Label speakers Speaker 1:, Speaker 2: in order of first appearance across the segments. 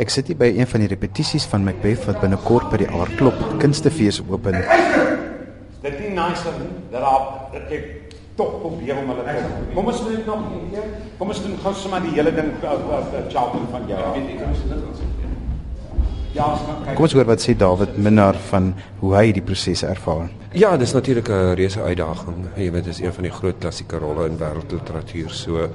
Speaker 1: Ek sit hier by een van die repetisies van Macbeth wat binnekort by die Aardklop Kunstefees open.
Speaker 2: Dit is nice dat daar ek tog probeer om hulle te Kom ons doen dit nog een keer. Kom ons doen gou sommer die hele ding Charlton van jou. Ek weet nie hoe dit ons
Speaker 1: Ja, kom ons hoor wat sê David Minnar van hoe hy die proses ervaar.
Speaker 3: Ja, dis natuurlik 'n reuse uitdaging. Jy weet, dit is een van die groot klassieke rolle in wêreldliteratuur. So,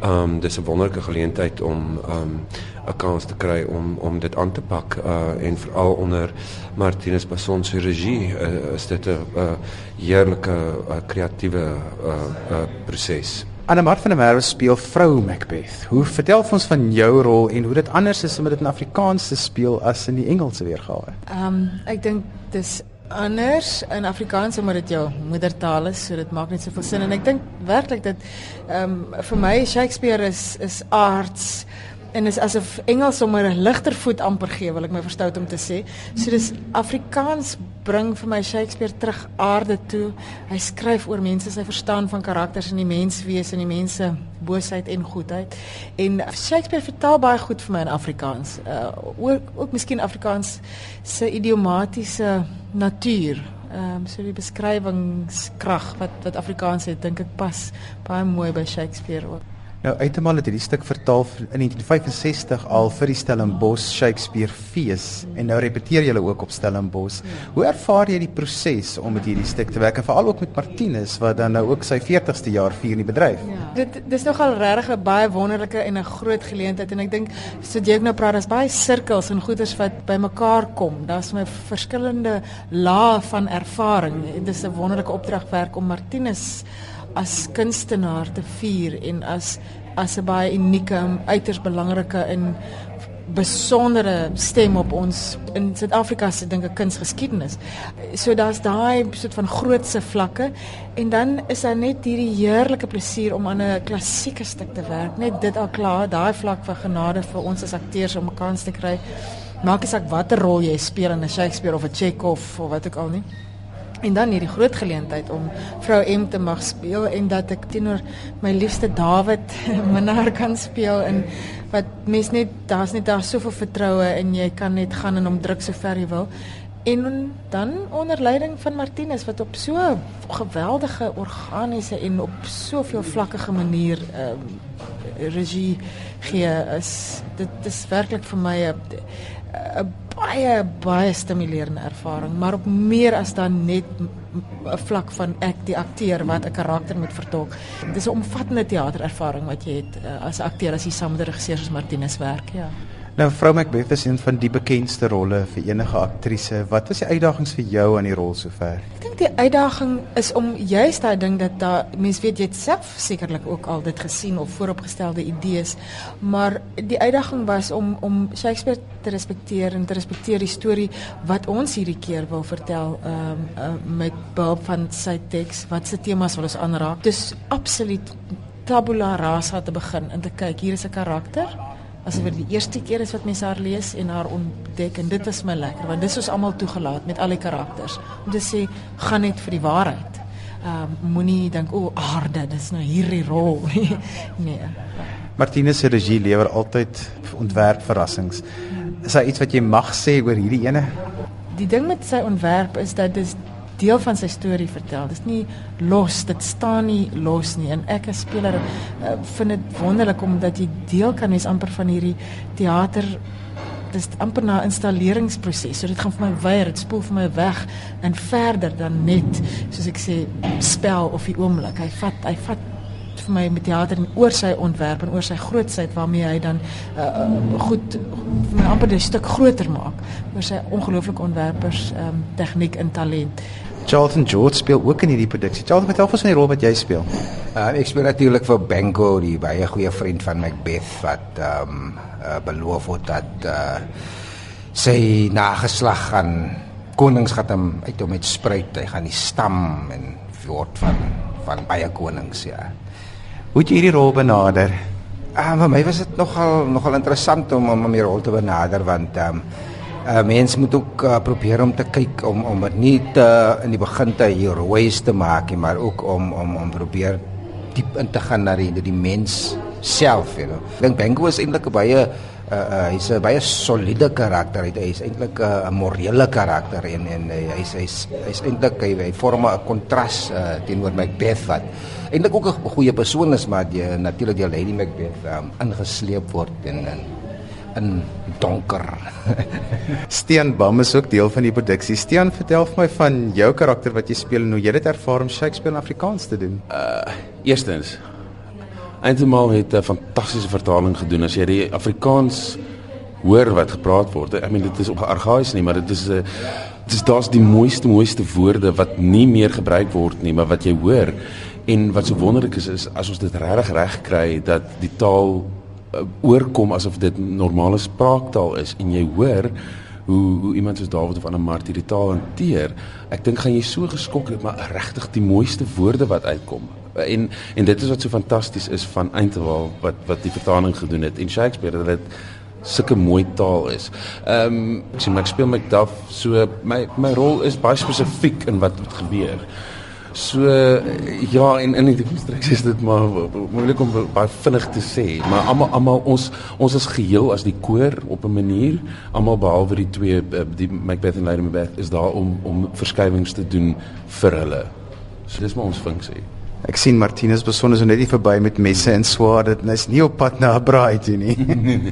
Speaker 3: ehm um, dis 'n wonderlike geleentheid om ehm um, 'n kans te kry om om dit aan te pak uh en veral onder Martinus Basson se regie uh, is dit 'n uh, heerlike uh, kreatiewe uh, uh proses.
Speaker 1: Anna Mart van der Merwe speel vrou Macbeth. Hoe vertel ons van jou rol en hoe dit anders is om dit in Afrikaans te speel as in die Engelse weergawe?
Speaker 4: Ehm um, ek dink dis anders in Afrikaans omdat dit jou moedertaal is, so dit maak net soveel sin en ek dink werklik dat ehm um, vir my Shakespeare is is aards en is asof Engels sommer 'n ligter voet amper gee, wil ek my verstout om te sê. So dis Afrikaans bring vir my Shakespeare terug aarde toe. Hy skryf oor mense, sy verstaan van karakters en die menswees en die mense boosheid en goedheid. En Shakespeare vertaal baie goed vir my in Afrikaans. Uh ook ook miskien Afrikaans se idiomatiese natuur. Ehm um, so die beskrywingskrag wat wat Afrikaans het, dink ek pas baie mooi by Shakespeare ook.
Speaker 1: Nou uitemaal het hierdie stuk vertaal in 1965 al vir die Stellenbosch Shakespeare fees en nou repeteer jy ook op Stellenbosch. Hoe ervaar jy die proses om met hierdie stuk te werk en veral ook met Martinus wat dan nou ook sy 40ste jaar vier in die bedryf?
Speaker 4: Ja. Dit dis nogal regtig 'n baie wonderlike en 'n groot geleentheid en ek dink so jy nou praat daar's baie sirkels en goeders wat bymekaar kom. Daar's my verskillende lae van ervaring. Dit is 'n wonderlike opdragwerk om Martinus as kunstenaar te vier en as as 'n baie unieke, uiters belangrike en besondere stem op ons in Suid-Afrika se dink ek kunsgeskiedenis. So daar's daai soort van grootse vlakke en dan is daar net hierdie heerlike plesier om aan 'n klassieke stuk te werk. Net dit al klaar, daai vlak van genade vir ons as akteurs om 'n kans te kry. Maak nie saak watter rol jy speel in 'n Shakespeare of 'n Chekhov of wat ook al nie. En dan hierdie groot geleentheid om vrou M te mag speel en dat ek teenoor my liefste David Minnar kan speel en wat mens net daar's net daar soveel vertroue en jy kan net gaan en hom druk so ver jy wil. En dan onder leiding van Martinus wat op so geweldige organiese en op soveel vlakke manier ehm um, regie gee is dit is werklik vir my 'n 'n baie baie stimulerende ervaring, maar op meer as dan net 'n vlak van ek die akteur wat 'n karakter moet vertolk. Dis 'n omvattende teaterervaring wat jy het uh, as akteur as jy saam met die regisseur soos Martinus werk, ja.
Speaker 1: Nou vrou Macbeth is een van die bekendste rolle vir enige aktrise. Wat was die uitdagings vir jou aan die rol sover?
Speaker 4: Ek dink die uitdaging is om juist daai ding dat daar mense weet jy het self sekerlik ook al dit gesien of vooropgestelde idees, maar die uitdaging was om om Shakespeare te respekteer en te respekteer die storie wat ons hierdie keer wil vertel ehm um, uh, met behulp van sy teks, wat se temas wil ons aanraak. Dis absoluut tabula rasa te begin en te kyk, hier is 'n karakter asof dit die eerste keer is wat mense haar lees en haar ontdek en dit was my lekker want dis ons almal toegelaat met al die karakters om te sê gaan net vir die waarheid. Ehm uh, moenie dink o aarde dis nou hierdie rol nee.
Speaker 1: Martinus se regie lewer altyd ontwerp verrassings. Is daar iets wat jy mag sê oor hierdie ene?
Speaker 4: Die ding met sy ontwerp is dat dit deel van sy storie vertel. Dit is nie los, dit staan nie los nie. En ek as speler uh, vind dit wonderlik omdat jy deel kan wees amper van hierdie teater dis amper na installeringsproses. So dit gaan vir my weier, dit spoel vir my weg en verder dan net soos ek sê spel of die oomblik. Hy vat hy vat vir my met teater en oor sy ontwerp en oor sy grootsheid waarmee hy dan uh, goed vir my amper 'n stuk groter maak oor sy ongelooflike ontwerpers um, tegniek en talent.
Speaker 1: Charlton George speel ook in hierdie produksie. Charlton, vertel ons van die rol wat jy speel.
Speaker 5: Uh, ek speel natuurlik vir Bengo, die baie goeie vriend van Macbeth wat ehm um, uh, beloof het dat uh, sy nageslag gaan konings gaan hom uit hom met spruit. Hy gaan die stam en word van van baie konings, ja.
Speaker 1: Hoe het jy hierdie rol benader?
Speaker 5: Ah, uh, vir my was dit nogal nogal interessant om om my rol te benader want ehm um, uh, mens moet ook uh, probeer om te kyk om om dit nie te in die begin te heroïs te maak nie, maar ook om om om probeer diep in te gaan na die die mens self, you know. Ek dink Bengo is eintlik 'n baie uh, uh, hy's 'n baie soliede karakter. Hy is eintlik 'n morele karakter en en hy's hy's hy's eintlik hy, hy vorm 'n kontras uh, teenoor Macbeth wat eintlik ook 'n goeie persoon is, maar die natuurlik die Lady Macbeth um, ingesleep word en in in donker.
Speaker 1: Stean Bam is ook deel van die produksie. Stean, vertel vir my van jou karakter wat jy speel en hoe jy dit ervaar om Shakespeare in Afrikaans te doen.
Speaker 6: Uh eerstens Eintlik het 'n fantastiese vertaling gedoen as jy die Afrikaans hoor wat gepraat word. Ek meen dit is op argaïs nie, maar dit is 'n uh, dit is daar's die mooiste mooiste woorde wat nie meer gebruik word nie, maar wat jy hoor en wat so wonderlik is is as ons dit regtig reg kry dat die taal oorkom asof dit normale spraaktaal is en jy hoor hoe hoe iemand soos Dawid of Anna Martie die taal hanteer. Ek dink gaan jy so geskok het maar regtig die mooiste woorde wat uitkom en en dit is wat so fantasties is van Eintewal wat wat die vertaling gedoen het en Shakespeare dat dit sulke mooi taal is. Ehm um, ek sien ek speel Macduff so my my rol is baie spesifiek in wat wat gebeur. So ja en in die konstruksie is dit maar moeilik om baie vinnig te sê, maar almal almal ons ons is geheel as die koor op 'n manier, almal behalwe die twee eh, die Macbeth en Lady Macbeth is daar om om verskywings te doen vir hulle. So dis maar ons funksie.
Speaker 1: Ek sien Martinus besonder so net nie verby met messe en swaarde. Is nie op pad na 'n braai toe nie.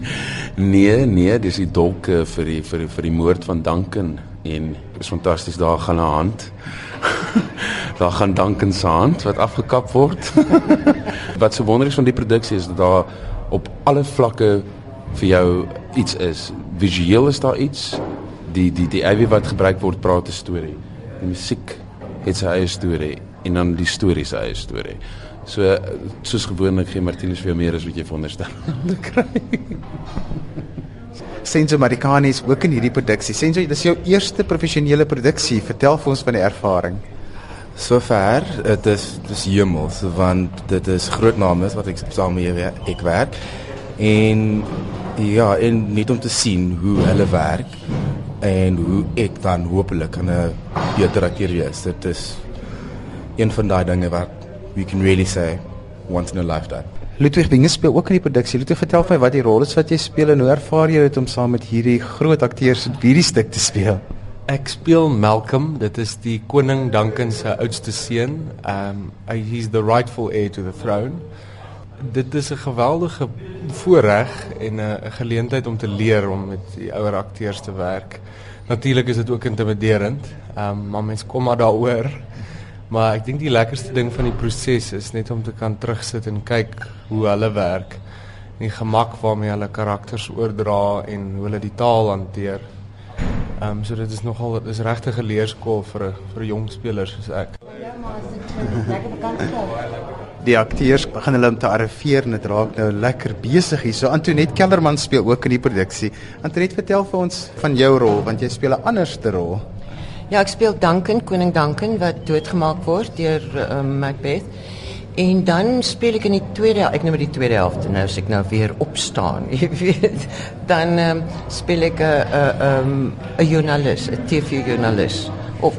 Speaker 6: nee, nee, dis die dolk vir die vir die, vir die moord van Duncan en is fantasties daar gaan 'n hand. daar gaan Duncan se hand wat afgekap word. wat so wonderlik van die produksie is dat daar op alle vlakke vir jou iets is. Visueel is daar iets. Die die die AV wat gebruik word praat 'n storie. Die musiek het sy eie storie en dan die storie se eie storie. So soos gewoonlik gee Martinus vir jou meer as wat jy veronderstel te kry.
Speaker 1: Senzo Marikanis ook in hierdie produksie. Senzo, dis jou eerste professionele produksie. Vertel vir ons van die ervaring.
Speaker 7: Sover, dit is dis hemels want dit is groot name wat ek saam mee ek werk. En ja, en net om te sien hoe hulle werk en hoe ek dan hopelik 'n beter akteur wees. Dit is een van daai dinge wat we can really say once in a lifetime.
Speaker 1: Ludwig Binge speel ook in die produksie. Ludwig, vertel my wat die rol is wat jy speel en hoe ervaar jy dit om saam met hierdie groot akteurs in hierdie stuk te speel?
Speaker 8: Ek speel Malcolm. Dit is die koning Duncan se oudste seun. Um he's the rightful heir to the throne. Dit is 'n geweldige voorreg en 'n geleentheid om te leer om met die ouer akteurs te werk. Natuurlik is dit ook intimiderend. Um maar mens kom maar daaroor. Maar ek dink die lekkerste ding van die proses is net om te kan terugsit en kyk hoe hulle werk. Die gemak waarmee hulle karakters oordra en hoe hulle die taal hanteer. Ehm um, so dit is nogal dis regtig 'n leerskool vir vir jong spelers soos ek. Ja, maar as dit lekker
Speaker 1: vakansie Die akteurs begin hulle om te arriveer en dit raak nou lekker besig hier. So Antoinette Kellerman speel ook in die produksie. Antoinette, vertel vir ons van jou rol want jy speel 'n anderste rol.
Speaker 9: Ja, ek speel Duncan, koning Duncan wat doodgemaak word deur um, Macbeth. En dan speel ek in die tweede ek nou met die tweede helfte nou as ek nou weer opstaan, jy weet. Dan um, speel ek 'n 'n 'n 'n joernalis, 'n TV-joernalis of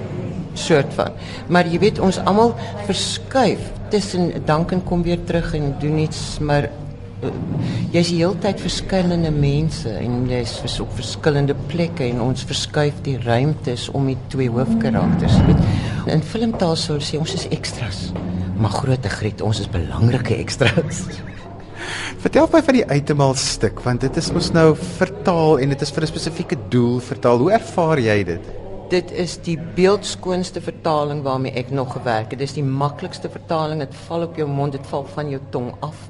Speaker 9: soort van. Maar jy weet ons almal verskuif tussen Duncan kom weer terug en doen iets, maar uh, jy's die hele tyd verskillende mense en jy's vers op verskillende plekke en ons verskuif die ruimtes om die twee hoofkarakters. In filmtaal sou sê ons is extras. Maar grootte griet, ons is belangrike extras.
Speaker 1: Vertel my van die uitemaal stuk want dit is mos nou vertaal en dit is vir 'n spesifieke doel vertaal. Hoe ervaar jy dit?
Speaker 9: Dit is die beeldskoonste vertaling waarmee ek nog gewerk het. Dit is die maklikste vertaling. Dit val op jou mond, dit val van jou tong af.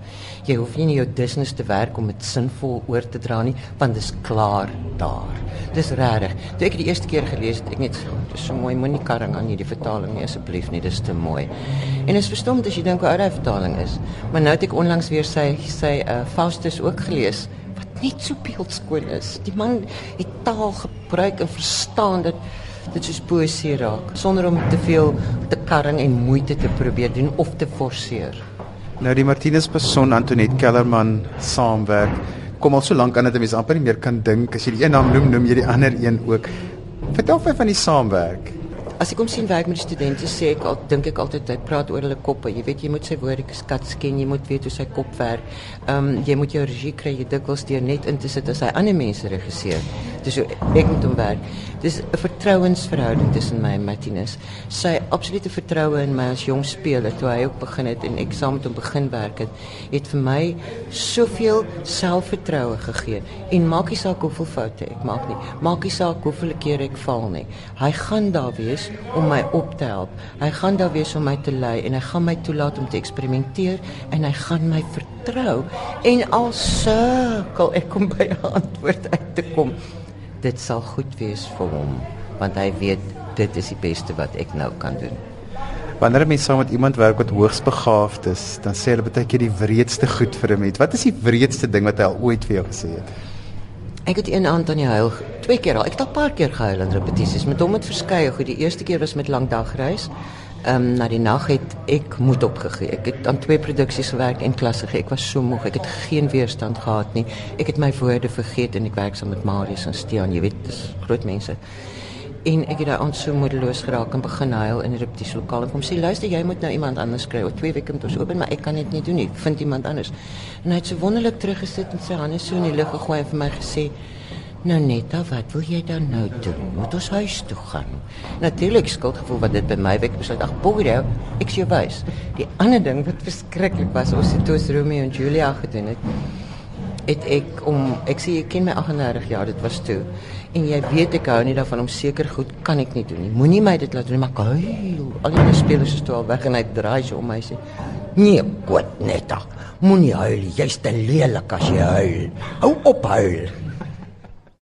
Speaker 9: Jy hoef nie in jou business te werk om dit sinvol oor te dra nie, want dit is klaar daar. Dis regtig. Toe ek die eerste keer gelees het, ek net so, dis so mooi, moenie karring aan hierdie vertaling nie asseblief nie, dis te mooi. En is verstom as jy dink hoe oud die vertaling is. Maar nou het ek onlangs weer sy sy uh, Faustus ook gelees net so beeldskoon is. Die man het taal gebruik en verstaan dit dit soos poesie raak sonder om te veel te karring en moeite te probeer doen of te forceer.
Speaker 1: Nou die Martinus persoon Antoinette Kellerman saamwerk. Kom al so lank aan dat 'n mens amper nie meer kan dink as jy die een naam noem, noem jy die ander een ook. Vertel my van die saamwerk.
Speaker 9: As ek hom sien werk met die studente sê ek al dink ek altyd hy praat oor hulle koppe. Jy weet jy moet sy woordeskat ken, jy moet weet hoe sy kop werk. Ehm um, jy moet jou regie kry, jy dikwels deur net in te sit as hy ander mense regisseer. Dis hoe ek met hom werk. Dis 'n vertrouensverhouding tussen my en Martinus. Sy absolute vertroue in my as jong speler toe hy ook begin het en ek saam met hom begin werk het, het vir my soveel selfvertroue gegee. En maak nie saak hoeveel foute ek maak nie. Maak nie saak hoeveel keer ek val nie. Hy gaan daar wees om my op te help. Hy gaan daar wees om my te lei en hy gaan my toelaat om te eksperimenteer en hy gaan my vertrou en al sukkel ek om by 'n antwoord uit te kom. Dit sal goed wees vir hom want hy weet dit is die beste wat ek nou kan doen.
Speaker 1: Wanneer 'n mens saam met iemand werk wat hoogs begaafd is, dan sê hulle baie keer die wreedste goed vir 'n mens. Wat is die wreedste ding wat hy al ooit vir jou gesê het?
Speaker 9: Ek het een aand aan die huil twee keer al. Ek het al paar keer gehuil in repetisies met hom met verskeie goed. Die eerste keer was met lang dagreis. Ehm um, na die nag het ek moed opgegee. Ek het aan twee produksies gewerk en klasse gegee. Ek was so moeg. Ek het geen weerstand gehad nie. Ek het my woorde vergeet en ek werk saam met Marius en Stean. Jy weet, dis groot mense. En ek het daai aand so moedeloos geraak en begin huil in die repetitielokaal en kom sê luister jy moet nou iemand anders kry. Oor 2 weke moet ons open, maar ek kan dit nie doen nie. Vind iemand anders. En hy het so wonderlik teruggesit en sy hande so in die lug gegooi en vir my gesê Nou Netta, wat wil jy dan nou doen? Moet ons huis toe gaan? Natuurlik skuldgevoel wat dit by my wek besluit. Ag, Boerie, ek sê wys. Die ander ding wat verskriklik was, ons het toe Romeo en Julia gedoen het. Het ek om ek sê ek ken my 38 jaar, dit was toe. En jy weet ek hou nie daarvan om seker goed kan ek nie doen nie. Moenie my dit laat doen, maar huil. Al die spelers is toe al weg en hy draai so om my sê: "Nee, God Netta, moenie huil. Jy's te lelik as jy huil. Hou op huil."